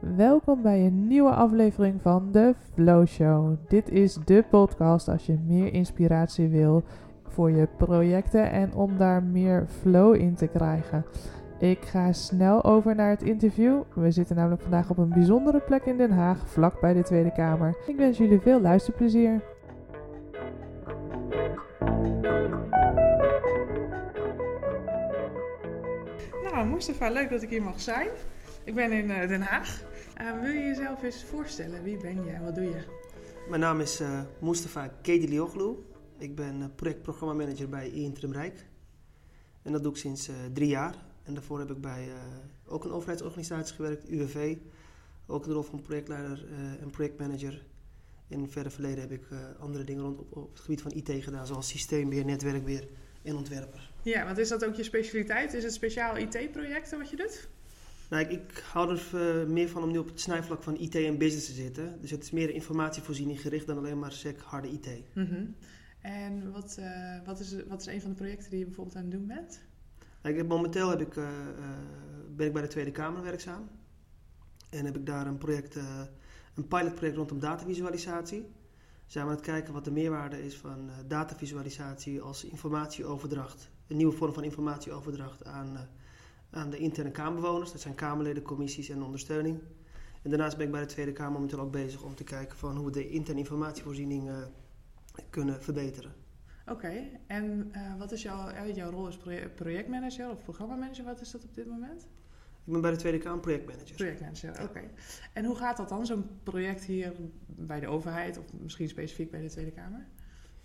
Welkom bij een nieuwe aflevering van de Flow Show. Dit is de podcast als je meer inspiratie wil voor je projecten en om daar meer flow in te krijgen. Ik ga snel over naar het interview. We zitten namelijk vandaag op een bijzondere plek in Den Haag, vlak bij de Tweede Kamer. Ik wens jullie veel luisterplezier. Nou, Mustafa, leuk dat ik hier mag zijn. Ik ben in uh, Den Haag. Uh, wil je jezelf eens voorstellen? Wie ben je en wat doe je? Mijn naam is uh, Mustafa Kedilioglu. Ik ben projectprogrammamanager bij Interim Rijk. En dat doe ik sinds drie jaar. En daarvoor heb ik bij ook een overheidsorganisatie gewerkt, UWV. Ook de rol van projectleider en projectmanager. In het verre verleden heb ik andere dingen rond op, op, het gebied van IT gedaan, zoals systeembeheer, netwerkbeheer en ontwerper. Ja, want is dat ook je specialiteit? Is het speciaal IT-projecten wat je doet? Nou, ik, ik hou er uh, meer van om nu op het snijvlak van IT en business te zitten. Dus het is meer informatievoorziening gericht dan alleen maar sec harde IT. Mm -hmm. En wat, uh, wat, is, wat is een van de projecten die je bijvoorbeeld aan het doen bent? Nou, ik heb, momenteel heb ik, uh, ben ik bij de Tweede Kamer werkzaam. En heb ik daar een project, een pilotproject rondom datavisualisatie. Zijn we aan het kijken wat de meerwaarde is van datavisualisatie als informatieoverdracht. Een nieuwe vorm van informatieoverdracht aan aan de interne Kamerbewoners. Dat zijn Kamerleden, commissies en ondersteuning. En daarnaast ben ik bij de Tweede Kamer momenteel ook bezig om te kijken van hoe we de interne informatievoorziening uh, kunnen verbeteren. Oké, okay. en uh, wat is jouw, jouw rol als projectmanager of programmamanager? Wat is dat op dit moment? Ik ben bij de Tweede Kamer projectmanager. Projectmanager, oké. Okay. En hoe gaat dat dan, zo'n project hier bij de overheid of misschien specifiek bij de Tweede Kamer?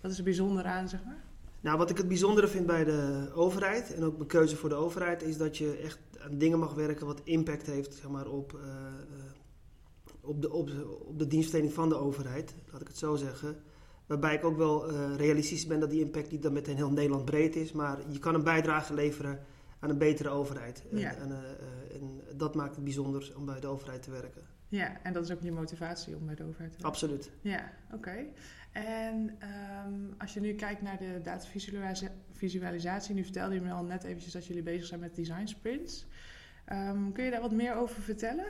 Wat is er bijzonder aan, zeg maar? Nou, wat ik het bijzondere vind bij de overheid en ook mijn keuze voor de overheid, is dat je echt aan dingen mag werken wat impact heeft zeg maar, op, uh, op, de, op, op de dienstverlening van de overheid, laat ik het zo zeggen. Waarbij ik ook wel uh, realistisch ben dat die impact niet dan meteen heel Nederland breed is, maar je kan een bijdrage leveren aan een betere overheid. Ja. En, en, en, dat maakt het bijzonder om bij de overheid te werken. Ja, en dat is ook je motivatie om bij de overheid te werken? Absoluut. Ja, oké. En um, als je nu kijkt naar de datavisualisatie, nu vertelde je me al net eventjes dat jullie bezig zijn met design sprints. Um, kun je daar wat meer over vertellen?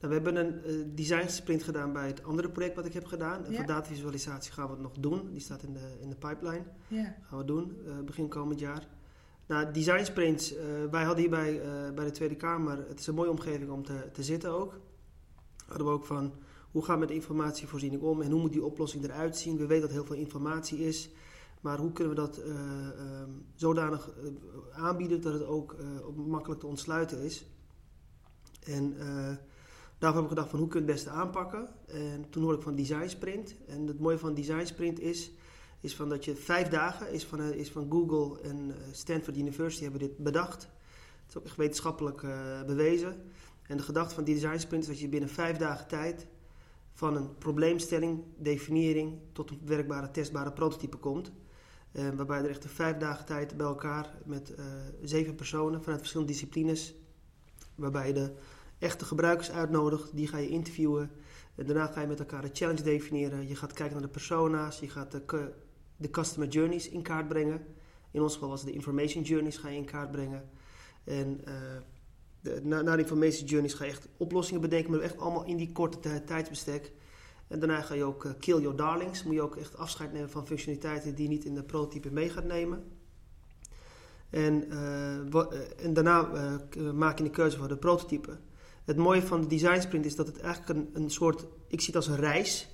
Nou, we hebben een uh, design sprint gedaan bij het andere project wat ik heb gedaan. En ja. voor datavisualisatie gaan we het nog doen. Die staat in de, in de pipeline. Ja. Gaan we doen, uh, begin komend jaar. Nou, design sprints, uh, wij hadden hier bij, bij de Tweede Kamer, het is een mooie omgeving om te, te zitten ook. Hadden we ook van, hoe gaan we met informatievoorziening om en hoe moet die oplossing eruit zien? We weten dat heel veel informatie is, maar hoe kunnen we dat uh, uh, zodanig uh, aanbieden dat het ook makkelijk te ontsluiten is? En daarvoor heb ik gedacht van hoe kun je het beste aanpakken? En toen hoorde ik van Design Sprint. En het mooie van Design Sprint is, is van dat je vijf dagen, is van, is van Google en Stanford University hebben dit bedacht. Het is ook echt wetenschappelijk bewezen. En de gedachte van die design sprint is dat je binnen vijf dagen tijd van een probleemstelling, definiëring tot een werkbare, testbare prototype komt. Uh, waarbij er echt vijf dagen tijd bij elkaar met uh, zeven personen vanuit verschillende disciplines, waarbij je de echte gebruikers uitnodigt, die ga je interviewen. En daarna ga je met elkaar een challenge definiëren. Je gaat kijken naar de persona's, je gaat de, de customer journeys in kaart brengen. In ons geval was het de information journeys ga je in kaart brengen. En uh, de, na, na de information journeys ga je echt oplossingen bedenken, maar echt allemaal in die korte tijdsbestek. En daarna ga je ook uh, kill your darlings. Moet je ook echt afscheid nemen van functionaliteiten die je niet in de prototype mee gaat nemen. En, uh, en daarna maak je de keuze voor de prototype. Het mooie van de design sprint is dat het eigenlijk een, een soort, ik zie het als een reis,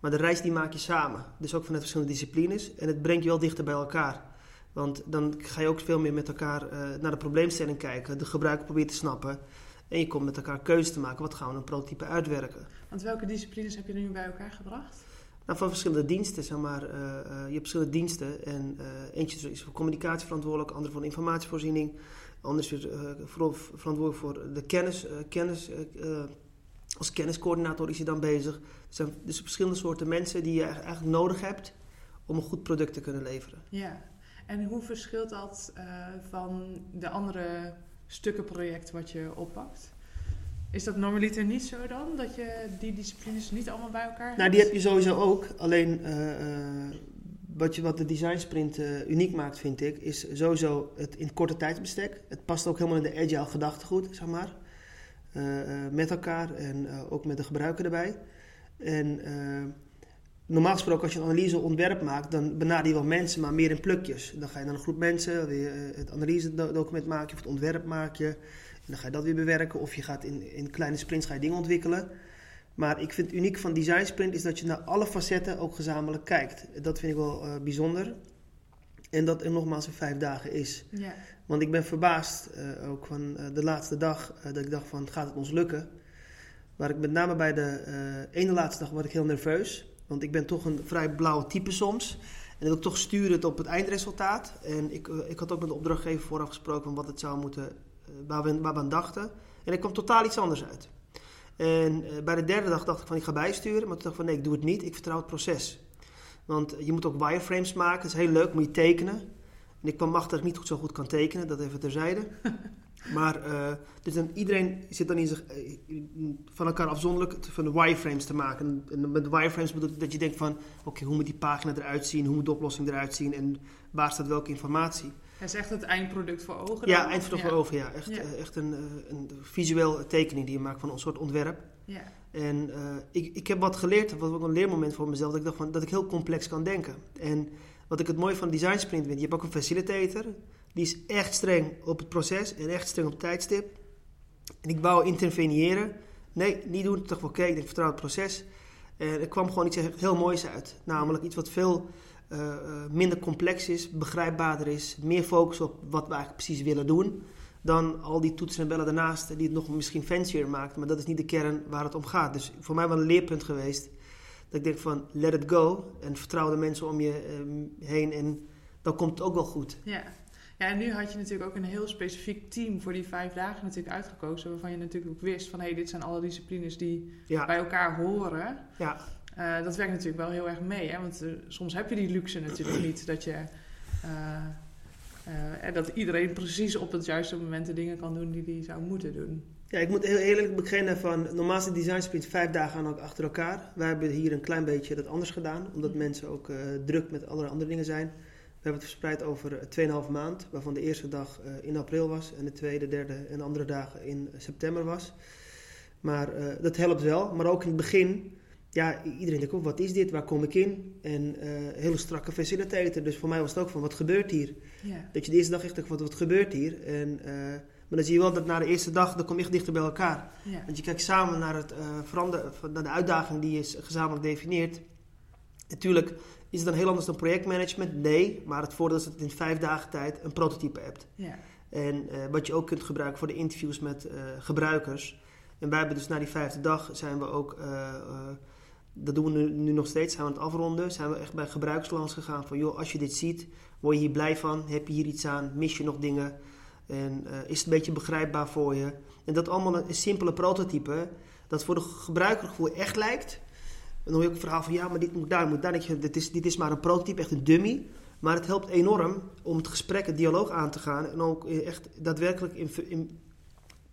maar de reis die maak je samen. Dus ook vanuit verschillende disciplines. En het brengt je wel dichter bij elkaar. Want dan ga je ook veel meer met elkaar uh, naar de probleemstelling kijken, de gebruiker probeert te snappen. En je komt met elkaar keuzes te maken, wat gaan we een prototype uitwerken. Want welke disciplines heb je nu bij elkaar gebracht? Nou, van verschillende diensten, zeg maar. Uh, uh, je hebt verschillende diensten. En eentje is voor communicatie verantwoordelijk, andere voor informatievoorziening. Anders is vooral verantwoordelijk voor de kennis. kennis als kenniscoördinator is hij dan bezig. Er zijn dus verschillende soorten mensen die je eigenlijk nodig hebt om een goed product te kunnen leveren. Ja, en hoe verschilt dat uh, van de andere stukkenprojecten wat je oppakt? Is dat normaliter niet zo dan? Dat je die disciplines niet allemaal bij elkaar hebt? Nou, die heb je sowieso ook. Alleen uh, uh, wat, je, wat de design sprint uniek maakt, vind ik, is sowieso het in korte tijdsbestek. Het past ook helemaal in de agile gedachtegoed, zeg maar. met elkaar en ook met de gebruiker erbij. En normaal gesproken als je een analyse ontwerp maakt, dan benader je wel mensen, maar meer in plukjes. Dan ga je naar een groep mensen, weer het analyse document maken, of het ontwerp maak je. En dan ga je dat weer bewerken of je gaat in, in kleine sprints ga je dingen ontwikkelen. Maar ik vind het uniek van Design Sprint is dat je naar alle facetten ook gezamenlijk kijkt. Dat vind ik wel uh, bijzonder. En dat er nogmaals in vijf dagen is. Ja. Want ik ben verbaasd, uh, ook van uh, de laatste dag, dat ik dacht van gaat het ons lukken. Maar ik met name bij de ene laatste dag word ik heel nerveus. Want ik ben toch een vrij blauwe type soms. En wil ik toch sturend op het eindresultaat. En ik, ik had ook met de opdrachtgever vooraf gesproken wat het zou moeten, waar, we, waar we aan dachten. En er kwam totaal iets anders uit. En uh, bij de derde dag dacht ik van ik ga bijsturen. Maar toen dacht ik van nee, ik doe het niet. Ik vertrouw het proces. Want je moet ook wireframes maken. Dat is heel leuk, moet je tekenen. En ik kwam achter dat ik niet zo goed kan tekenen. Dat even terzijde. maar uh, dus dan, iedereen zit dan in zich, uh, van elkaar afzonderlijk van de wireframes te maken. En met wireframes bedoel ik dat je denkt van... Oké, okay, hoe moet die pagina eruit zien? Hoe moet de oplossing eruit zien? En waar staat welke informatie? Hij zegt het eindproduct voor ogen? Ja, eindproduct voor ogen, ja. Echt, eh, echt een, eh, een visueel tekening die je maakt van een soort ontwerp. Ja. En uh, ik, ik heb wat geleerd, wat ook een leermoment voor mezelf, dat ik dacht van, dat ik heel complex kan denken. En wat ik het mooie van Design Sprint vind, je hebt ook een facilitator, die is echt streng op het proces en echt streng op tijdstip. En ik wou interveneren. Nee, niet doen. Dacht van, oké, ik vertrouw het proces. En er kwam gewoon iets heel moois uit. Namelijk iets wat veel uh, minder complex is, begrijpbaarder is, meer focus op wat we eigenlijk precies willen doen, dan al die toetsen en bellen daarnaast die het nog misschien fancier maakt. Maar dat is niet de kern waar het om gaat. Dus voor mij wel een leerpunt geweest dat ik denk van let it go en vertrouw de mensen om je uh, heen en dan komt het ook wel goed. Ja. Ja, en nu had je natuurlijk ook een heel specifiek team voor die vijf dagen natuurlijk uitgekozen. Waarvan je natuurlijk ook wist van hé, hey, dit zijn alle disciplines die bij elkaar horen. Ja. Uh, dat werkt natuurlijk wel heel erg mee. Hè? Want uh, soms heb je die luxe natuurlijk niet dat je. Uh, dat iedereen precies op het juiste moment de dingen kan doen die hij zou moeten doen. Ja, ik moet heel eerlijk beginnen van normaal is de design sprint vijf dagen ook achter elkaar. Wij hebben hier een klein beetje dat anders gedaan, omdat mm. mensen ook druk met allerlei andere dingen zijn. We hebben het verspreid over 2,5 maand, waarvan de eerste dag in april was en de tweede, derde en andere dagen in september was. Maar dat helpt wel, maar ook in het begin ja, iedereen denkt ook, wat is dit? Waar kom ik in? En uh, hele strakke faciliteiten. Dus voor mij was het ook van, wat gebeurt hier? Ja. Dat je de eerste dag echt dacht, wat, wat gebeurt hier? En, uh, maar dan zie je wel dat na de eerste dag, dan kom je echt dichter bij elkaar. Ja. Want je kijkt samen naar, het, veranderen, naar de uitdaging die je gezamenlijk definieert. Natuurlijk is het dan heel anders dan projectmanagement? Nee, maar het voordeel is dat je in vijf dagen tijd een prototype hebt. Ja. En wat je ook kunt gebruiken voor de interviews met gebruikers. En wij hebben dus na die vijfde dag zijn we ook dat doen we nu, nu, nog steeds, zijn we aan het afronden. Zijn we echt bij gebruikslands gegaan van, joh, als je dit ziet, word je hier blij van? Heb je hier iets aan? Mis je nog dingen? En is het een beetje begrijpbaar voor je? En dat allemaal een, simpele prototype, dat voor de gebruikergevoel echt lijkt. En dan hoor je ook een verhaal van, ja, maar dit moet daar, moet daar. dit, is, dit is maar een prototype, echt een dummy. Maar het helpt enorm om het gesprek, het dialoog aan te gaan. En ook echt daadwerkelijk in, in,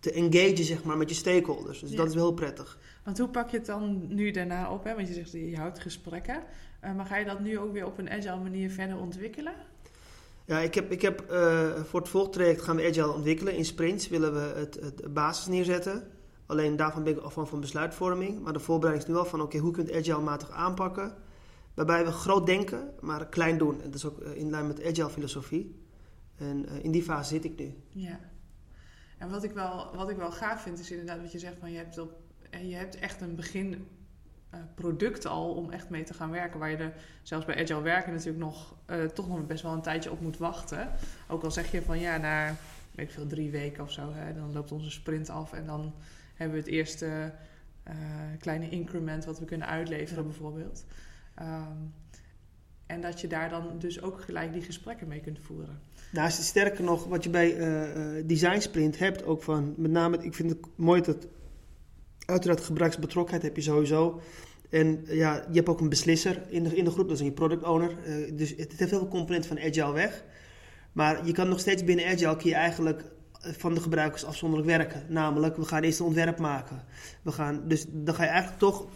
te engagen, zeg maar, met je stakeholders. Dus dat is wel heel prettig. Want hoe pak je het dan nu daarna op? Hè? Want je zegt, je houdt gesprekken. Uh, maar ga je dat nu ook weer op een agile manier verder ontwikkelen? Ja, ik heb, ik heb uh, voor het volgtraject gaan we agile ontwikkelen. In sprints willen we het, het basis neerzetten. Alleen daarvan ben ik af van besluitvorming. Maar de voorbereiding is nu wel van, oké, hoe kun je het agile-matig aanpakken? Waarbij we groot denken, maar klein doen. En dat is ook uh, in lijn met agile filosofie. En in die fase zit ik nu. Ja. En wat ik wel, wat ik wel gaaf vind, is inderdaad wat je zegt van je hebt je hebt echt een begin uh, product al om echt mee te gaan werken. Waar je er zelfs bij Agile werken natuurlijk nog toch nog best wel een tijdje op moet wachten. Ook al zeg je van ja, na weet ik veel, drie weken of zo, hè, dan loopt onze sprint af en dan hebben we het eerste uh, kleine increment wat we kunnen uitleveren, bijvoorbeeld. Um, en dat je daar dan dus ook gelijk die gesprekken mee kunt voeren. Nou, is het sterker nog, wat je bij uh, Design Sprint hebt, ook van met name, ik vind het mooi dat Uiteraard gebruiksbetrokkenheid heb je sowieso. En ja, je hebt ook een beslisser in de, in de groep, dat is een product owner. Uh, dus het heeft heel veel componenten van Agile weg. Maar je kan nog steeds binnen Agile kun je eigenlijk eh, van de gebruikers afzonderlijk werken. Namelijk, we gaan eerst een ontwerp maken. We gaan, dus dan ga je eigenlijk toch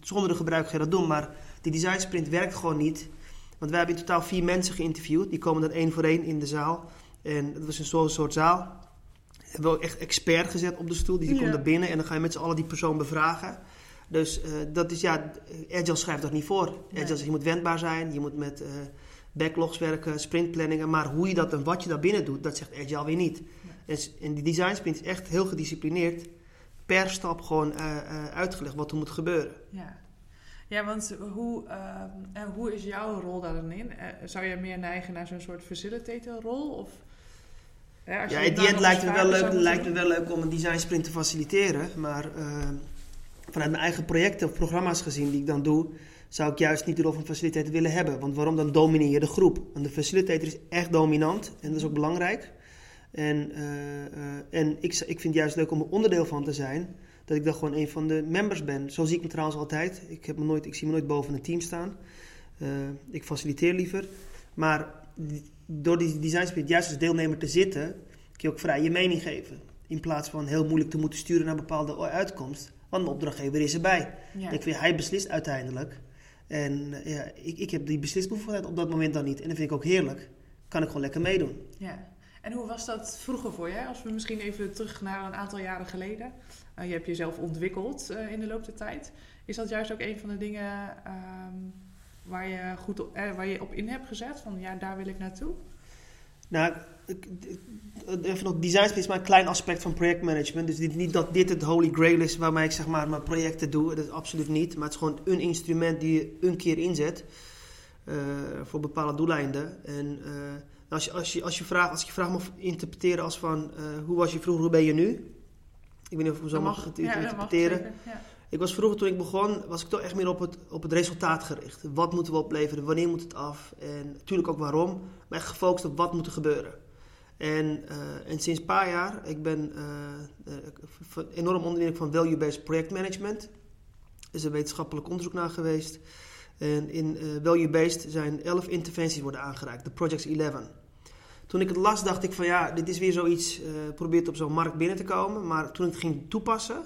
zonder de gebruiker dat doen. Maar die design sprint werkt gewoon niet. Want wij hebben in totaal vier mensen geïnterviewd. Die komen dan één voor één in de zaal. En dat was een soort zaal hebben we ook echt expert gezet op de stoel. Die, die komt er binnen en dan ga je met z'n allen die persoon bevragen. Dus eh, dat is ja, Agile schrijft dat niet voor. Nee. Agile zegt je moet wendbaar zijn, je moet met eh, backlogs werken, sprintplanningen. Maar hoe je dat en wat je daar binnen doet, dat zegt Agile weer niet. En, en die design sprint is echt heel gedisciplineerd. Per stap gewoon eh, eh, uitgelegd wat er moet gebeuren. Ja. Ja, want hoe, ehm, en hoe is jouw rol daarin in? Eh, zou je meer neigen naar zo'n soort facilitator-rol? Of, hè, als Ja, je in die end lijkt het wel leuk, lijkt me wel leuk om een design sprint te faciliteren. Maar eh, vanuit mijn eigen projecten of programma's gezien die ik dan doe, zou ik juist niet de rol van facilitator willen hebben. Want waarom dan domineer je de groep? Want de facilitator is echt dominant en dat is ook belangrijk. En, eh, eh, en ik, ik vind het juist leuk om er onderdeel van te zijn. Dat ik dan gewoon een van de members ben. Zo zie ik me trouwens altijd. Ik, heb me nooit, ik zie me nooit boven een team staan. Eh, ik faciliteer liever. Maar door die design sprint juist als deelnemer te zitten, kun je ook vrij je mening geven. In plaats van heel moeilijk te moeten sturen naar een bepaalde uitkomst. Want de opdrachtgever is erbij. Ja. Ik vind, hij beslist uiteindelijk. En ja, ik, ik heb die beslisbevoegdheid op dat moment dan niet. En dat vind ik ook heerlijk. Kan ik gewoon lekker meedoen. Ja. En hoe was dat vroeger voor je? Als we misschien even terug naar een aantal jaren geleden. Eh, je hebt jezelf ontwikkeld eh, in de loop der tijd. Is dat juist ook een van de dingen ehm, waar, je goed op, eh, waar je op in hebt gezet? Van ja, daar wil ik naartoe? Nou, even nog, design is maar een klein aspect van projectmanagement. Dus niet dat dit het holy grail is waarmee ik zeg maar mijn projecten doe. Dat is absoluut niet. Maar het is gewoon een instrument die je een keer inzet voor bepaalde doeleinden. En als, je, als, je, als, je vraagt, als ik je vraag mag interpreteren als van eh, hoe was je vroeger, hoe ben je nu? Ik weet niet of ik zo mag, mag, het ja, dat mag interpreteren. Ja. Ik was vroeger, toen ik begon, was ik toch echt meer op het, op het resultaat gericht. Wat moeten we opleveren? Wanneer moet het af? En natuurlijk ook waarom. Maar echt gefocust op wat moet er gebeuren. En, eh, en sinds een paar jaar, ik ben eh, enorm onder de indruk van value-based projectmanagement. Er is een wetenschappelijk onderzoek naar geweest. En in eh, value-based zijn 11 interventies worden aangereikt, de Projects 11. Toen ik het las, dacht ik van ja, dit is weer zoiets, eh probeert op zo'n markt binnen te komen. Maar toen ik het ging toepassen,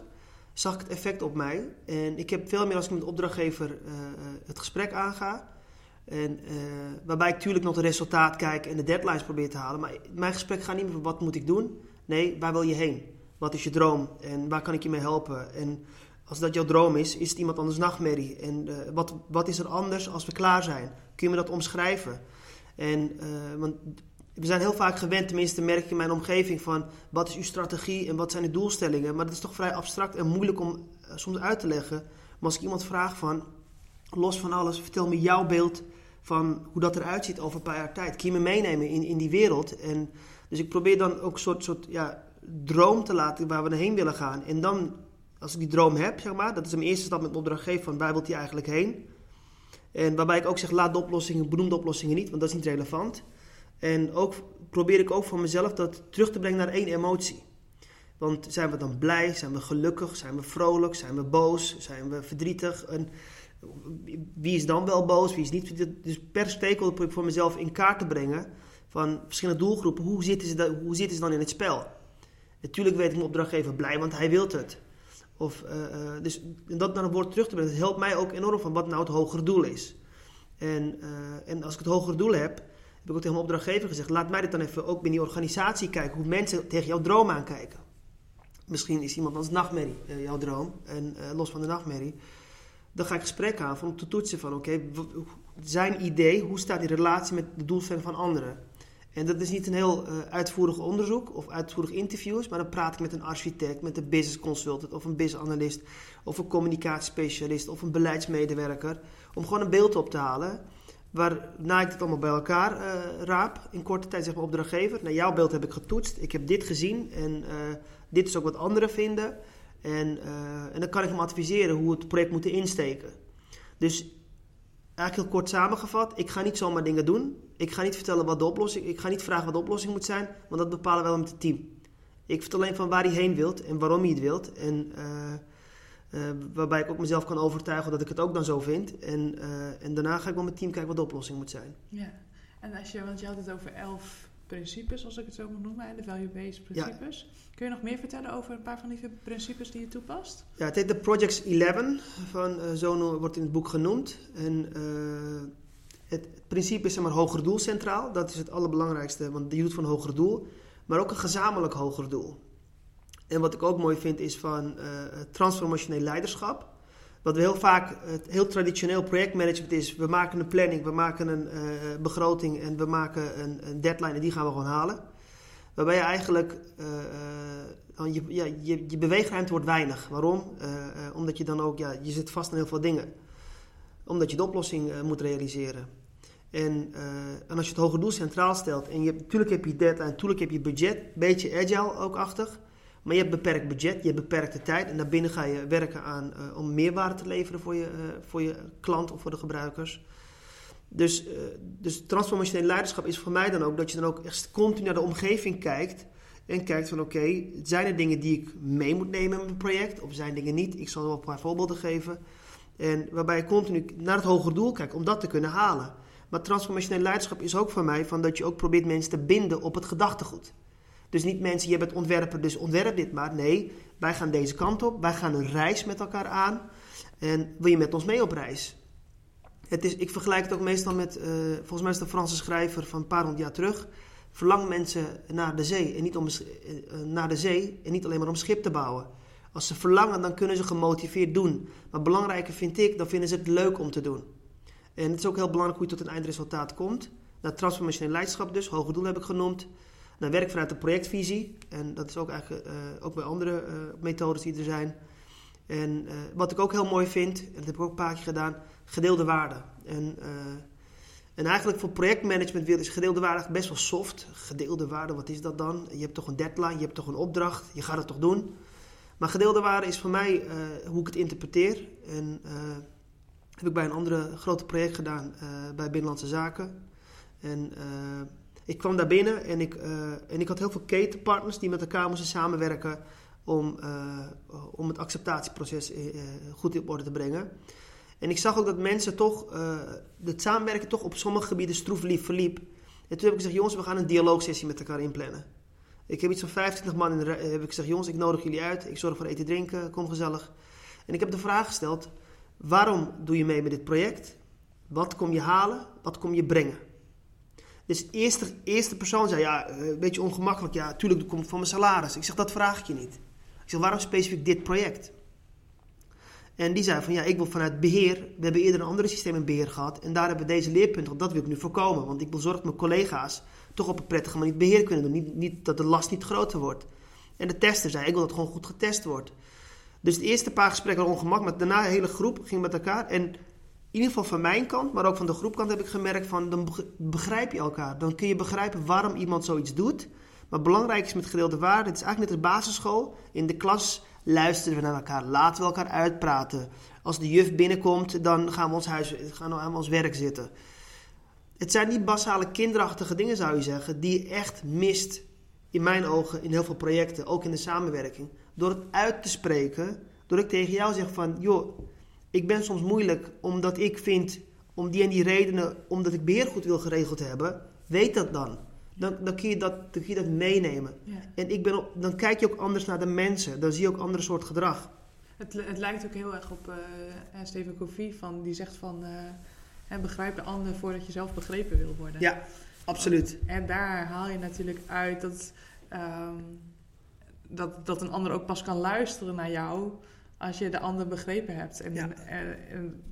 zag ik het effect op mij. En ik heb veel meer als ik met de opdrachtgever eh, eh, het gesprek aanga. En, waarbij ik natuurlijk nog het resultaat kijk en de deadlines probeer te halen. Maar mijn gesprek gaat niet meer van wat moet ik doen. Nee, waar wil je heen? Wat is je droom? En waar kan ik je mee helpen? En als dat jouw droom is, is het iemand anders nachtmerrie. En wat, wat is er anders als we klaar zijn? Kun je me dat omschrijven? En, want we zijn heel vaak gewend, tenminste merk ik in mijn omgeving, van wat is uw strategie en wat zijn de doelstellingen. Maar dat is toch vrij abstract en moeilijk om eh, soms uit te leggen. Maar als ik iemand vraag van, los van alles, vertel me jouw beeld van hoe dat eruit ziet over een paar jaar tijd. Kun je me meenemen in, in die wereld? En, dus ik probeer dan ook een soort, soort ja, droom te laten waar we heen willen gaan. En dan, als ik die droom heb, zeg maar, dat is mijn eerste stap met mijn opdrachtgever van waar wilt hij eigenlijk heen? En waarbij ik ook zeg, laat de oplossingen, benoem de oplossingen niet, want dat is niet relevant. En ook probeer ik ook van mezelf dat terug te brengen naar één emotie. Want zijn we dan blij? Zijn we gelukkig? Zijn we vrolijk? Zijn we boos? Zijn we verdrietig? En wie is dan wel boos? Wie is niet? Dus per stakeholder probeer ik voor mezelf in kaart te brengen van verschillende doelgroepen. Hoe zitten ze, da- hoe zitten ze dan in het spel? Natuurlijk weet ik mijn opdrachtgever blij, want hij wil het. Of, eh, eh, dus dat naar een woord terug te brengen, dat helpt mij ook enorm van wat nou het hogere doel is. En, eh, en als ik het hogere doel heb, heb ik ook tegen mijn opdrachtgever gezegd: laat mij dit dan even ook binnen die organisatie kijken, hoe mensen tegen jouw droom aankijken. Misschien is iemand als nachtmerrie eh, jouw droom, en eh, los van de nachtmerrie. Dan ga ik gesprek aan om te toetsen van oké, zijn idee, hoe staat die relatie met de doelstelling van anderen? En dat is niet een heel eh, uitvoerig onderzoek of uitvoerig interviews, maar dan praat ik met een architect, met een business consultant of een business analyst of een communicatiespecialist of een beleidsmedewerker. Om gewoon een beeld op te halen. Waarna ik het allemaal bij elkaar eh, raap. In korte tijd zeg mijn opdrachtgever. Nou, jouw beeld heb ik getoetst. Ik heb dit gezien. En eh, dit is ook wat anderen vinden. En, eh, en dan kan ik hem adviseren hoe het project moeten insteken. Dus eigenlijk heel kort samengevat. Ik ga niet zomaar dingen doen. Ik ga niet vertellen wat de oplossing... Ik ga niet vragen wat de oplossing moet zijn. Want dat bepalen we wel met het team. Ik vertel alleen van waar hij heen wilt. En waarom hij het wilt. En... eh, uh, waarbij ik ook mezelf kan overtuigen dat ik het ook dan zo vind. En, uh, en daarna ga ik met mijn team kijken wat de oplossing moet zijn. Ja, en als je, want je had het over elf principes, als ik het zo moet noemen, de value-based principes. Ja. Kun je nog meer vertellen over een paar van die principes die je toepast? Ja, het heet de Projects 11, van, uh, zo wordt in het boek genoemd. En het, het, principe is zeg maar hoger doel centraal. Dat is het allerbelangrijkste, want je doet van hoger doel. Maar ook een gezamenlijk hoger doel. En wat ik ook mooi vind is van uh, transformationeel leiderschap. Wat we heel vaak, het heel traditioneel projectmanagement is, we maken een planning, we maken een uh, begroting en we maken een, een, deadline en die gaan we gewoon halen. Waarbij je eigenlijk, uh, je, ja, je, je beweegruimte wordt weinig. Waarom? omdat je dan ook, ja, je zit vast aan heel veel dingen. Omdat je de oplossing moet realiseren. En, en, als je het hoge doel centraal stelt en je, natuurlijk heb je deadline, natuurlijk heb je budget, beetje agile ook achtig. Maar je hebt beperkt budget, je hebt beperkte tijd en daarbinnen ga je werken aan uh, om meerwaarde te leveren voor je, uh, voor je klant of voor de gebruikers. Dus, uh, dus transformationeel leiderschap is voor mij dan ook dat je dan ook echt continu naar de omgeving kijkt. En kijkt van oké, zijn er dingen die ik mee moet nemen in mijn project? Of zijn dingen niet? Ik zal wel een paar voorbeelden geven. En waarbij je continu naar het hogere doel kijkt om dat te kunnen halen. Maar transformationeel leiderschap is ook voor mij van dat je ook probeert mensen te binden op het gedachtegoed. Dus niet mensen, je bent ontwerper, dus ontwerp dit maar. Nee, wij gaan deze kant op. Wij gaan een reis met elkaar aan. En wil je met ons mee op reis? Het is, ik vergelijk het ook meestal met, uh, volgens mij is de Franse schrijver van een paar honderd jaar terug. Verlang mensen naar de zee en niet om, uh, naar de zee en niet alleen maar om schip te bouwen. Als ze verlangen, dan kunnen ze gemotiveerd doen. Maar belangrijker vind ik, dan vinden ze het leuk om te doen. En het is ook heel belangrijk hoe je tot een eindresultaat komt. Nou, transformationeel leiderschap dus, hoge doel heb ik genoemd. Dan werk vanuit de projectvisie. En dat is ook eigenlijk uh, ook bij andere uh, methodes die er zijn. En uh, wat ik ook heel mooi vind, en dat heb ik ook een paar keer gedaan, gedeelde waarde. En, en eigenlijk voor projectmanagement is gedeelde waarde best wel soft. Gedeelde waarde, wat is dat dan? Je hebt toch een deadline, je hebt toch een opdracht, je gaat het toch doen. Maar gedeelde waarde is voor mij hoe ik het interpreteer. En heb ik bij een andere grote project gedaan bij Binnenlandse Zaken. En ik kwam daar binnen en ik, uh, en ik had heel veel ketenpartners die met elkaar moesten samenwerken om, uh, om het acceptatieproces uh, goed op orde te brengen. En ik zag ook dat mensen toch, het samenwerken toch op sommige gebieden stroef verliep. En toen heb ik gezegd, jongens, we gaan een dialoogsessie met elkaar inplannen. Ik heb iets van 25 man in de heb ik gezegd, jongens, ik nodig jullie uit. Ik zorg voor eten drinken, kom gezellig. En ik heb de vraag gesteld, waarom doe je mee met dit project? Wat kom je halen? Wat kom je brengen? Dus eerste, eerste persoon zei, ja, eh, een beetje ongemakkelijk. Ja, tuurlijk, dat komt van mijn salaris. Ik zeg, dat vraag ik je niet. Ik zeg, waarom specifiek dit project? En die zei van, ja, ik wil vanuit beheer... We hebben eerder een andere systeem in beheer gehad. En daar hebben we deze leerpunten, dat wil ik nu voorkomen. Want ik wil zorgen dat mijn collega's toch op een prettige manier beheer kunnen doen. Niet, niet, dat de last niet groter wordt. En de tester zei, ik wil dat het gewoon goed getest wordt. Dus de eerste paar gesprekken waren ongemakkelijk. Maar daarna de hele groep ging met elkaar. En ieder geval van mijn kant, maar ook van de groepkant heb ik gemerkt van dan begrijp je elkaar. Dan kun je begrijpen waarom iemand zoiets doet. Maar belangrijk is met gedeelde waarde, het is eigenlijk net als basisschool. In de klas luisteren we naar elkaar, laten we elkaar uitpraten. Als de juf binnenkomt, dan gaan we ons, huis, gaan we aan ons werk zitten. Het zijn niet basale kinderachtige dingen zou je zeggen, die je echt mist in mijn ogen in heel veel projecten, ook in de samenwerking. Door het uit te spreken, door ik tegen jou zeg van, joh, ik ben soms moeilijk omdat ik vind, om die en die redenen, omdat ik beheer goed wil geregeld hebben, weet dat dan. Dan, dan, kun, je dat, dan kun je dat meenemen. En ik ben dan kijk je ook anders naar de mensen. Dan zie je ook andere soort gedrag. Het, het lijkt ook heel erg op uh, Steven Covey, van, die zegt van... Uh, begrijp de ander voordat je zelf begrepen wil worden. Ja, absoluut. En daar haal je natuurlijk uit dat, um, dat, dat een ander ook pas kan luisteren naar jou als je de ander begrepen hebt. En, en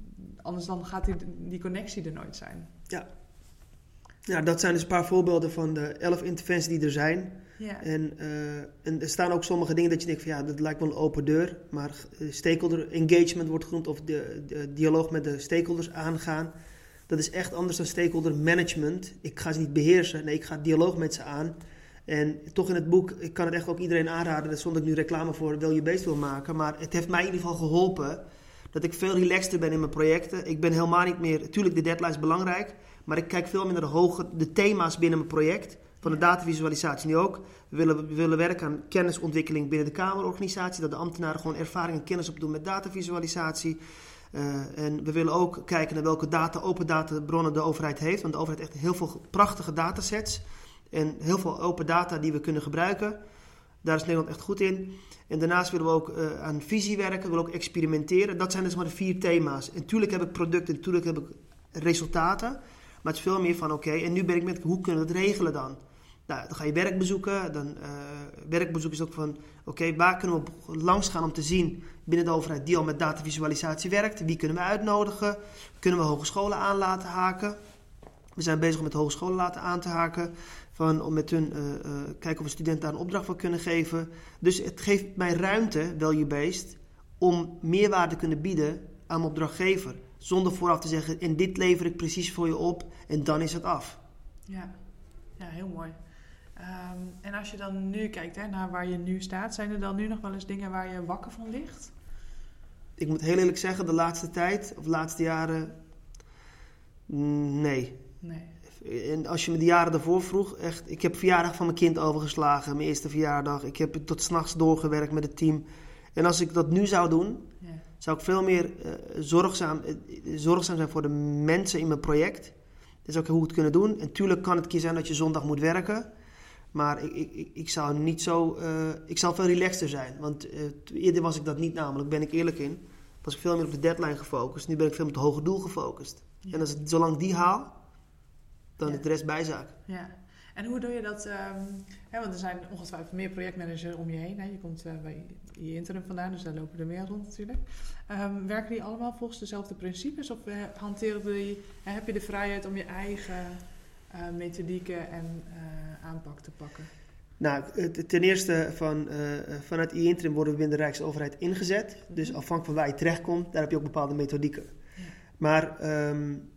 anders dan gaat die, die connectie er nooit zijn. Ja. Ja, dat zijn dus een paar voorbeelden van de elf interventies die er zijn. Ja. En, uh, en er staan ook sommige dingen dat je denkt van ja, dat lijkt wel een open deur. Maar eh, stakeholder engagement wordt genoemd of de, de, dialoog met de stakeholders aangaan. Dat is echt anders dan stakeholder management. Ik ga ze niet beheersen, nee, ik ga dialoog met ze aan. En toch in het boek, ik kan het echt ook iedereen aanraden, zonder dat ik nu reclame voor Wil Je Beest wil maken. Maar het heeft mij in ieder geval geholpen dat ik veel relaxter ben in mijn projecten. Ik ben helemaal niet meer, natuurlijk de deadline is belangrijk, maar ik kijk veel meer naar de, hoge, de thema's binnen mijn project. Van de datavisualisatie nu ook. We willen, we willen werken aan kennisontwikkeling binnen de Kamerorganisatie. Dat de ambtenaren gewoon ervaring en kennis opdoen met datavisualisatie. Uh, en we willen ook kijken naar welke data, open databronnen de overheid heeft. Want de overheid heeft echt heel veel prachtige datasets. En heel veel open data die we kunnen gebruiken. Daar is Nederland echt goed in. En daarnaast willen we ook uh, aan visie werken, we willen ook experimenteren. Dat zijn dus maar de vier thema's. En natuurlijk heb ik producten, natuurlijk heb ik resultaten. Maar het is veel meer van oké, en nu ben ik met hoe kunnen we het regelen dan? Nou, dan ga je werk bezoeken. Dan, uh, werkbezoek is ook van, oké, waar kunnen we langs gaan om te zien binnen de overheid die al met datavisualisatie werkt? Wie kunnen we uitnodigen? Kunnen we hogescholen aan laten haken? We zijn bezig met hogescholen laten aan te haken. Van, om met hun uh, uh, kijken of we studenten daar een opdracht voor kunnen geven. Dus het geeft mij ruimte, value-based, om meerwaarde te kunnen bieden aan mijn opdrachtgever. Zonder vooraf te zeggen, en dit lever ik precies voor je op en dan is het af. Ja, ja heel mooi. Um, en als je dan nu kijkt hè, naar waar je nu staat, zijn er dan nu nog wel eens dingen waar je wakker van ligt? Ik moet heel eerlijk zeggen, de laatste tijd, of de laatste jaren, nee. Nee. En als je me de jaren daarvoor vroeg, echt, ik heb verjaardag van mijn kind overgeslagen, mijn eerste verjaardag. Ik heb tot s'nachts doorgewerkt met het team. En als ik dat nu zou doen, ja. zou ik veel meer uh, zorgzaam, uh, zorgzaam zijn voor de mensen in mijn project. Dus ook hoe het kunnen doen. En tuurlijk kan het keer zijn dat je zondag moet werken. Maar ik, ik, ik zou niet zo. Uh, ik zou veel relaxter zijn. Want eerder was ik dat niet, namelijk, ben ik eerlijk in. Was ik veel meer op de deadline gefocust. Nu ben ik veel meer op het hoge doel gefocust. Ja. En als ik, zolang die haal, dan ja. de rest bijzaak. Ja. En hoe doe je dat? Um, hè, want er zijn ongetwijfeld meer projectmanagers om je heen. Hè? Je komt uh, bij je interim vandaan, dus daar lopen er meer rond natuurlijk. Um, werken die allemaal volgens dezelfde principes? Of hanteren die, heb je de vrijheid om je eigen methodieken en aanpak te pakken? Nou, ten eerste van, uh, vanuit e-interim worden we binnen de Rijksoverheid ingezet. Dus mhm. afhankelijk van waar je terechtkomt, daar heb je ook bepaalde methodieken. Ja. Maar um,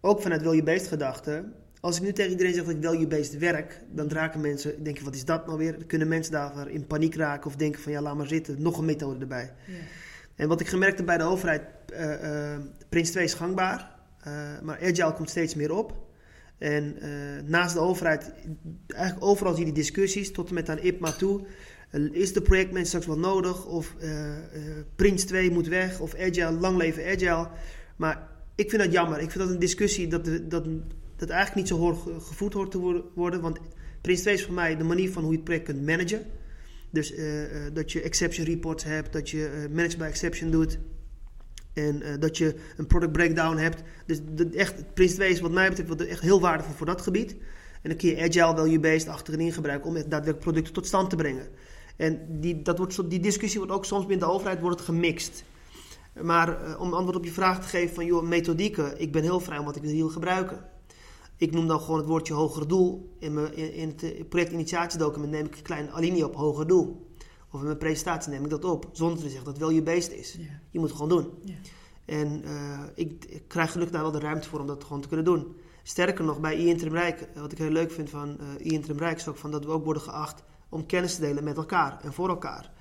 ook vanuit wil-je-based gedachte. Als ik nu tegen iedereen zeg dat ik value-based werk, dan raken mensen, denken wat is dat nou weer? Dan kunnen mensen daarvoor in paniek raken of denken van ja, laat maar zitten, nog een methode erbij. Ja. En wat ik gemerkt heb bij de overheid, uh, uh, Prins 2 is gangbaar, maar Agile komt steeds meer op. En naast de overheid, eigenlijk overal zie je die discussies, tot en met aan IPMA toe. Is de projectmanager straks wel nodig? Of Prince 2 moet weg? Of Agile, lang leven Agile? Maar ik vind dat jammer. Ik vind dat een discussie dat, de, dat, dat eigenlijk niet zo hoor, gevoed hoort te worden. Want Prince 2 is voor mij de manier van hoe je het project kunt managen. Dus dat je exception reports hebt, dat je manage by exception doet. En dat je een product breakdown hebt. Dus de, echt, Prince 2 is wat mij betreft echt heel waardevol voor dat gebied. En dan kun je agile value-based achterin gebruiken om daadwerkelijk producten tot stand te brengen. En die, dat wordt, die discussie wordt ook soms binnen de overheid wordt gemixt. Maar om antwoord op je vraag te geven van joh, methodieken, ik ben heel vrij om wat ik wil gebruiken. Ik noem dan gewoon het woordje hoger doel. In, mijn, in, in het projectinitiatiedocument neem ik een klein alinea op hoger doel. Of in mijn presentatie neem ik dat op, zonder te zeggen dat het wel je beest is. Yeah. Je moet het gewoon doen. Yeah. En uh, ik, ik, krijg gelukkig daar wel de ruimte voor om dat gewoon te kunnen doen. Sterker nog, bij e-interim Rijk, wat ik heel leuk vind van uh, e-interim Rijk, is ook van dat we ook worden geacht om kennis te delen met elkaar en voor elkaar.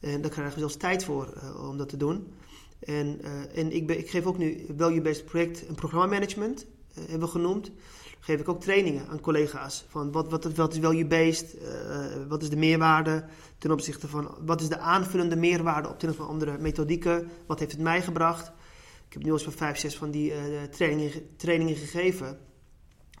En daar krijgen we zelfs tijd voor uh, om dat te doen. En, en ik, ik, geef ook nu value-based project en programmamanagement, hebben we genoemd geef ik ook trainingen aan collega's. Van wat, wat, wat is value-based, uh, wat is de meerwaarde ten opzichte van, wat is de aanvullende meerwaarde op ten opzichte van andere methodieken, wat heeft het mij gebracht. Ik heb nu al eens van vijf, zes van die uh, trainingen, trainingen gegeven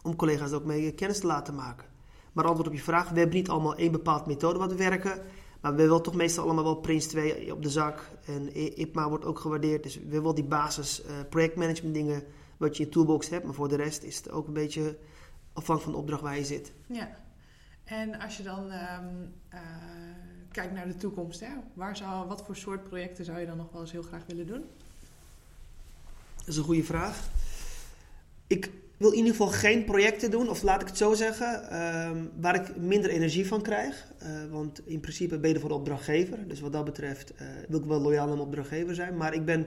om collega's ook mee kennis te laten maken. Maar antwoord op je vraag, we hebben niet allemaal één bepaald methode wat we werken. Maar we willen toch meestal allemaal wel Prince 2 op de zak. En IPMA wordt ook gewaardeerd. Dus we willen wel die basis projectmanagement dingen wat je in je toolbox hebt. Maar voor de rest is het ook een beetje afhankelijk van de opdracht waar je zit. Ja. En als je dan um, uh, kijkt naar de toekomst, hè, waar zou, wat voor soort projecten zou je dan nog wel eens heel graag willen doen? Dat is een goede vraag. Ik wil in ieder geval geen projecten doen, of laat ik het zo zeggen, um, waar ik minder energie van krijg. Uh, want in principe ben je voor de opdrachtgever. Dus wat dat betreft uh, wil ik wel loyaal aan opdrachtgever zijn. Maar ik ben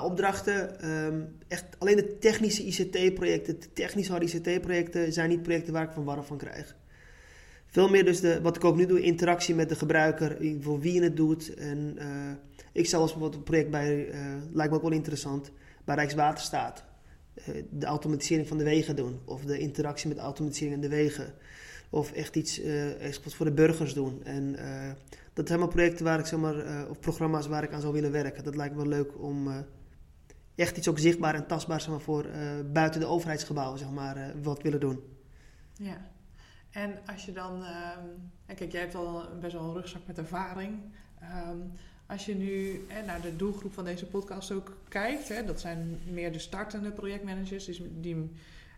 opdrachten, um, echt alleen de technische ICT-projecten, de technisch harde ICT-projecten, zijn niet projecten waar ik van warm van krijg. Veel meer dus de, wat ik ook nu doe, interactie met de gebruiker, voor wie je het doet. En uh, ik zelfs bijvoorbeeld een project bij, uh, lijkt me ook wel interessant, bij Rijkswaterstaat. Uh, de automatisering van de wegen doen, of de interactie met de automatisering in de wegen. Of echt iets, echt voor de burgers doen. En dat zijn allemaal projecten waar ik zeg maar, of programma's waar ik aan zou willen werken. Dat lijkt me leuk om echt iets ook zichtbaar en tastbaar zeg maar, voor uh, buiten de overheidsgebouwen zeg maar, wat willen doen. Ja, en als je dan, um, kijk, jij hebt al best wel een rugzak met ervaring. Um, als je nu naar de doelgroep van deze podcast ook kijkt, hè, dat zijn meer de startende projectmanagers die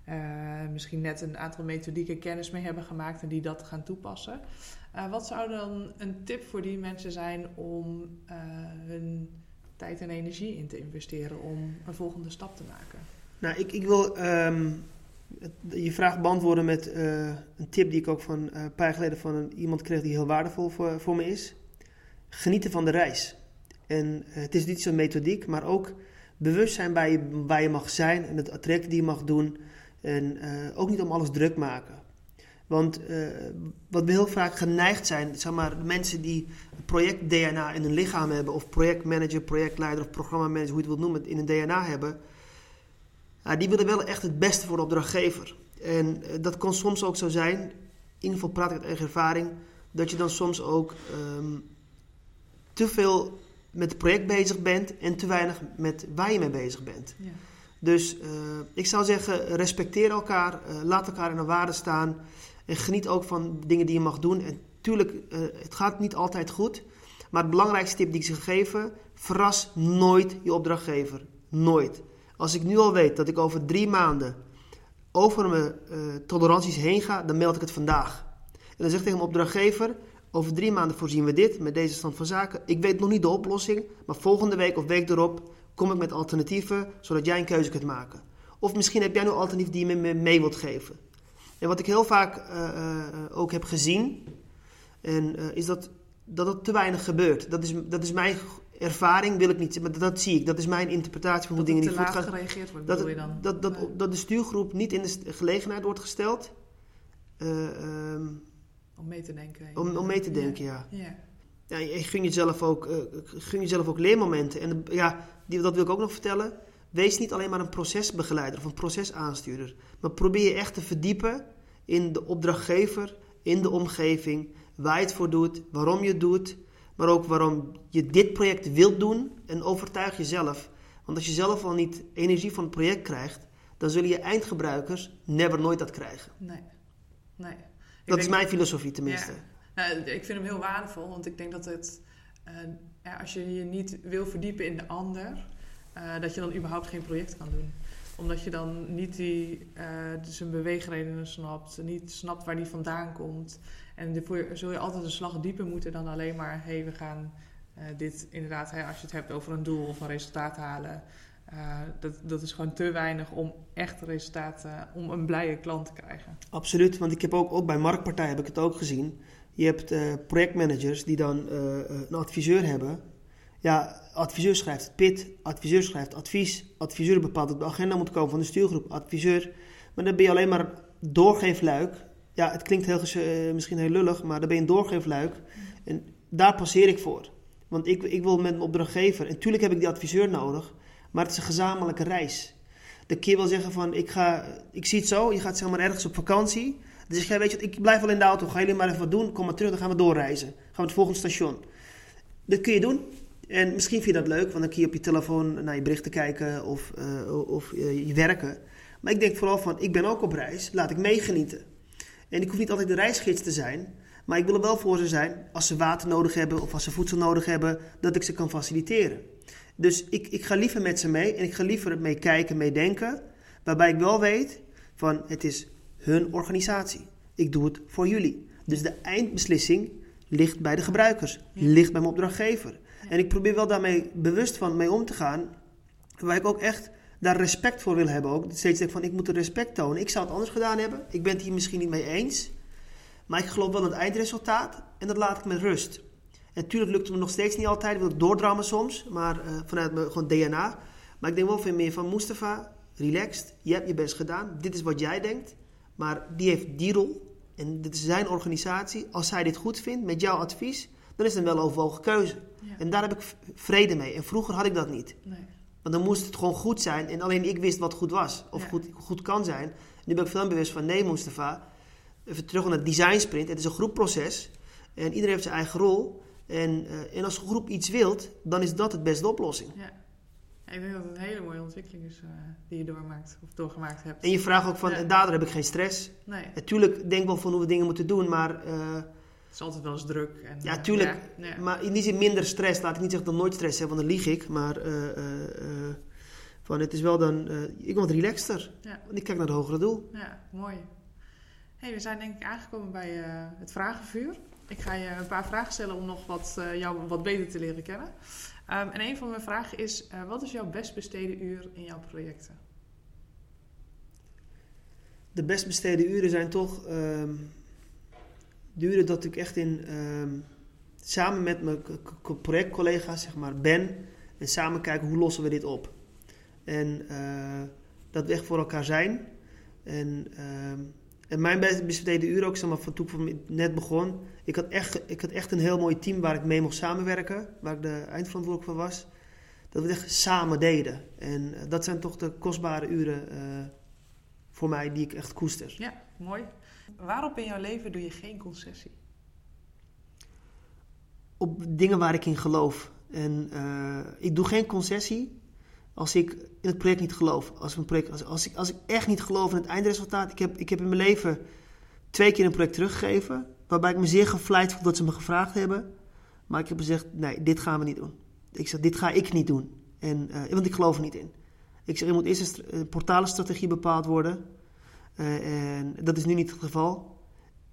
eh, misschien net een aantal methodieken kennis mee hebben gemaakt en die dat gaan toepassen. Wat zou dan een tip voor die mensen zijn om hun tijd en energie in te investeren om een volgende stap te maken? Nou, ik, ik wil um, je vraag beantwoorden met een tip die ik ook van een paar jaar geleden van iemand kreeg die heel waardevol voor, voor me is. Genieten van de reis. En het is niet zo'n methodiek, maar ook bewust zijn waar je, je mag zijn en het traject die je mag doen. En ook niet om alles druk maken. Want uh, wat we heel vaak geneigd zijn, zeg maar, mensen die project DNA in hun lichaam hebben, of projectmanager, projectleider of programmamanager, hoe je het wilt noemen, in een DNA hebben, uh, die willen wel echt het beste voor de opdrachtgever. En uh, dat kan soms ook zo zijn, in ieder geval praat ik uit eigen ervaring, dat je dan soms ook um, te veel met het project bezig bent en te weinig met waar je mee bezig bent. Ja. Dus uh, ik zou zeggen, respecteer elkaar, laat elkaar in de waarde staan en geniet ook van dingen die je mag doen. En tuurlijk, uh, het gaat niet altijd goed, maar het belangrijkste tip die ik ze geven, verras nooit je opdrachtgever. Nooit. Als ik nu al weet dat ik over drie maanden over mijn toleranties heen ga, dan meld ik het vandaag. En dan zeg ik tegen mijn opdrachtgever, over drie maanden voorzien we dit met deze stand van zaken. Ik weet nog niet de oplossing, maar volgende week of week erop kom ik met alternatieven, zodat jij een keuze kunt maken. Of misschien heb jij een alternatief die je me mee wilt geven. En wat ik heel vaak uh, uh, ook heb gezien, en, uh, is dat, dat het te weinig gebeurt. Dat is, dat is mijn ervaring, wil ik niet maar dat, dat zie ik. Dat is mijn interpretatie van hoe dingen niet goed gaan. Dat gereageerd wordt, dat, je dan? Dat, dat, dat, dat de stuurgroep niet in de gelegenheid wordt gesteld. Um, om mee te denken. Om, om mee te denken, ja. ja. ja. ja je gun jezelf ook, gun jezelf ook leermomenten. En ja, die, dat wil ik ook nog vertellen. Wees niet alleen maar een procesbegeleider of een procesaanstuurder. Maar probeer je echt te verdiepen in de opdrachtgever, in de omgeving, waar je het voor doet, waarom je het doet. Maar ook waarom je dit project wilt doen en overtuig jezelf. Want als je zelf al niet energie van het project krijgt, dan zullen je eindgebruikers never nooit dat krijgen. Nee. nee. Dat is mijn filosofie tenminste. Ja. Nou, ik vind hem heel waardevol, want ik denk dat het uh, ja, als je je niet wil verdiepen in de ander, uh, dat je dan überhaupt geen project kan doen. Omdat je dan niet die, zijn beweegredenen snapt, niet snapt waar die vandaan komt. En daarvoor zul je altijd een slag dieper moeten dan alleen maar, hé, hey, we gaan uh, dit inderdaad, hè, als je het hebt over een doel of een resultaat halen. dat, dat is gewoon te weinig om echt resultaten, om een blije klant te krijgen. Absoluut, want ik heb ook, ook bij Marktpartij heb ik het ook gezien je hebt projectmanagers die dan een adviseur hebben. Ja, adviseur schrijft PIT, adviseur schrijft advies, adviseur bepaalt dat de agenda moet komen van de stuurgroep, adviseur. Maar dan ben je alleen maar doorgeefluik. Ja, het klinkt heel, uh, misschien heel lullig, maar dan ben je een doorgeefluik. En daar passeer ik voor. Want ik, ik wil met mijn opdrachtgever, en natuurlijk heb ik die adviseur nodig, maar het is een gezamenlijke reis. De keer wil zeggen van, ik, ga, ik zie het zo, je gaat zeg maar ergens op vakantie... Dus ik zei, weet je ik blijf wel in de auto. Gaan jullie maar even wat doen. Kom maar terug, dan gaan we doorreizen. Gaan we het volgende station. Dat kun je doen. En misschien vind je dat leuk, want dan kun je op je telefoon naar je berichten kijken of, uh, of uh, je werken. Maar ik denk vooral van, ik ben ook op reis, laat ik meegenieten. En ik hoef niet altijd de reisgids te zijn, maar ik wil er wel voor ze zijn als ze water nodig hebben of als ze voedsel nodig hebben, dat ik ze kan faciliteren. Dus ik, ik ga liever met ze mee en ik ga liever mee kijken, mee denken, waarbij ik wel weet van het is hun organisatie. Ik doe het voor jullie. Dus de eindbeslissing ligt bij de gebruikers, ligt bij mijn opdrachtgever. En ik probeer wel daarmee bewust van mee om te gaan, waar ik ook echt daar respect voor wil hebben. Ook steeds denk van ik moet er respect tonen. Ik zou het anders gedaan hebben. Ik ben het hier misschien niet mee eens. Maar ik geloof wel in het eindresultaat en dat laat ik met rust. En natuurlijk lukt het me nog steeds niet altijd. Ik wil doordrammen soms, maar uh, vanuit mijn gewoon DNA. Maar ik denk wel veel meer van Mustafa, relaxed. Je hebt je best gedaan. Dit is wat jij denkt. Maar die heeft die rol. En dit is zijn organisatie. Als hij dit goed vindt met jouw advies, dan is het een weloverwogen keuze. Ja. En daar heb ik vrede mee. En vroeger had ik dat niet. Nee. Want dan moest het gewoon goed zijn. En alleen ik wist wat goed was. Of ja. goed, goed kan zijn. Nu ben ik veel bewust van, nee Mustafa. Even terug naar het design sprint. Het is een groepproces. En iedereen heeft zijn eigen rol. En, uh, en als een groep iets wilt, dan is dat het beste oplossing. Ja. Ik denk dat het een hele mooie ontwikkeling is uh, die je doormaakt of doorgemaakt hebt. En je vraagt ook van, ja. daardoor heb ik geen stress. Nee. Natuurlijk denk wel van hoe we dingen moeten doen, maar... Uh, is altijd wel eens druk. En, ja, tuurlijk. Ja, ja. Maar in die zin minder stress. Laat ik niet zeggen dat nooit stress heb, want dan lieg ik. Maar uh, Van het is wel dan, ik word relaxter. Ja. Want ik kijk naar het hogere doel. Ja, mooi. Hey, we zijn denk ik aangekomen bij het vragenvuur. Ik ga je een paar vragen stellen om nog wat, jou wat beter te leren kennen. Ehm, en een van mijn vragen is, wat is jouw best besteden uur in jouw projecten? De best besteden uren zijn toch ehm, de uren dat ik echt in, ehm, samen met mijn projectcollega's zeg maar, ben. En samen kijken hoe lossen we dit op. En eh, dat we echt voor elkaar zijn. En, ehm, en mijn best besteden uren ook, zeg maar, van toen ik net begon. Ik had, echt, ik had echt een heel mooi team waar ik mee mocht samenwerken. Waar ik de eindverantwoordelijk voor was. Dat we het echt samen deden. En eh, dat zijn toch de kostbare uren eh, voor mij die ik echt koester. Ja, mooi. Waarop in jouw leven doe je geen concessie? Op dingen waar ik in geloof. En eh, ik doe geen concessie als ik in het project niet geloof. Als, een project, als, als, ik, als ik echt niet geloof in het eindresultaat. Ik heb, ik heb in mijn leven twee keer een project teruggegeven. Waarbij ik me zeer gevleid voel dat ze me gevraagd hebben. Maar ik heb gezegd, nee, dit gaan we niet doen. Ik zeg, dit ga ik niet doen. En, eh, want ik geloof er niet in. Ik zeg, er moet eerst een, stra- een portalenstrategie bepaald worden. Eh, en dat is nu niet het geval.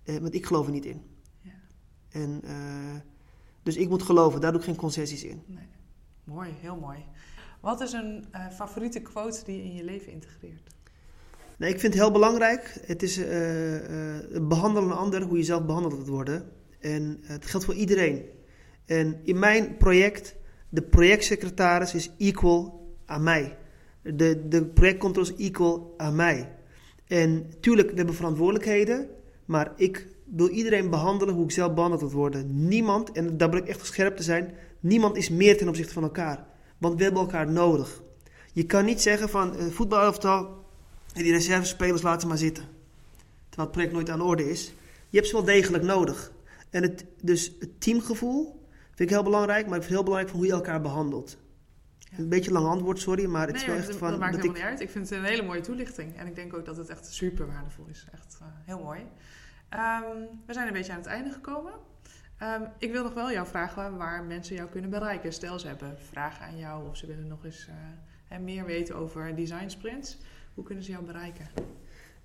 Eh, want ik geloof er niet in. Ja. En, eh, dus ik moet geloven, daar doe ik geen concessies in. Nee. Mooi, heel mooi. Wat is een favoriete quote die je in je leven integreert? Nee, ik vind het heel belangrijk. Het is eh, eh, behandelen een ander hoe je zelf behandeld wilt worden. En het geldt voor iedereen. En in mijn project, de projectsecretaris is equal aan mij. De, de projectcontrole is equal aan mij. En tuurlijk, we hebben verantwoordelijkheden. Maar ik wil iedereen behandelen hoe ik zelf behandeld wil worden. Niemand, en daar wil ik echt scherp te zijn, niemand is meer ten opzichte van elkaar. Want we hebben elkaar nodig. Je kan niet zeggen van uh, voetbalelftal, en die reservespelers laten ze maar zitten. Terwijl het project nooit aan de orde is. Je hebt ze wel degelijk nodig. En het, dus het teamgevoel vind ik heel belangrijk, maar het heel belangrijk van hoe je elkaar behandelt. Ja. Een beetje lang antwoord, sorry, maar het nee, is wel echt dat, van... dat maakt dat helemaal ik, niet uit. Ik vind het een hele mooie toelichting. En ik denk ook dat het echt super waardevol is. Echt eh, heel mooi. Ehm, we zijn een beetje aan het einde gekomen. Ehm, ik wil nog wel jou vragen waar mensen jou kunnen bereiken. Stel ze hebben vragen aan jou of ze willen nog eens eh, meer weten over design sprints. Hoe kunnen ze jou bereiken?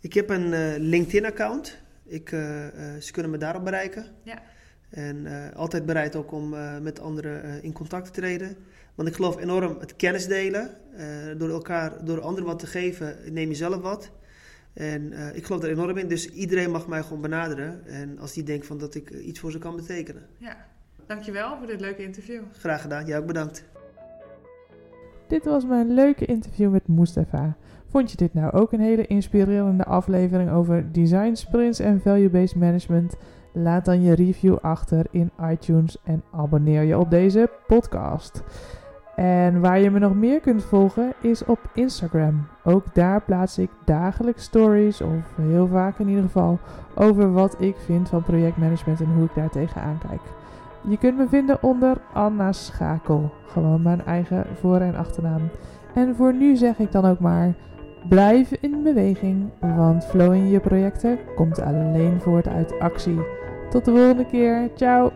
ik heb een eh, LinkedIn-account. Ik, ze kunnen me daarop bereiken. Ja. En altijd bereid ook om met anderen in contact te treden. Want ik geloof enorm het kennis delen. Eh, door elkaar, door anderen wat te geven, neem je zelf wat. En eh, ik geloof er enorm in. Dus iedereen mag mij gewoon benaderen. En als die denkt van dat ik eh, iets voor ze kan betekenen. Ja, dankjewel voor dit leuke interview. Graag gedaan. Jij ook bedankt. Dit was mijn leuke interview met Mustafa. Vond je dit nou ook een hele inspirerende aflevering over design sprints en value-based management? Laat dan je review achter in iTunes en abonneer je op deze podcast. En waar je me nog meer kunt volgen is op Instagram. Ook daar plaats ik dagelijks stories, of heel vaak in ieder geval, over wat ik vind van projectmanagement en hoe ik daar tegenaan kijk. Je kunt me vinden onder Anna Schakel, gewoon mijn eigen voor- en achternaam. En voor nu zeg ik dan ook maar: blijf in beweging, want flow in je projecten komt alleen voort uit actie. Tot de volgende keer, ciao!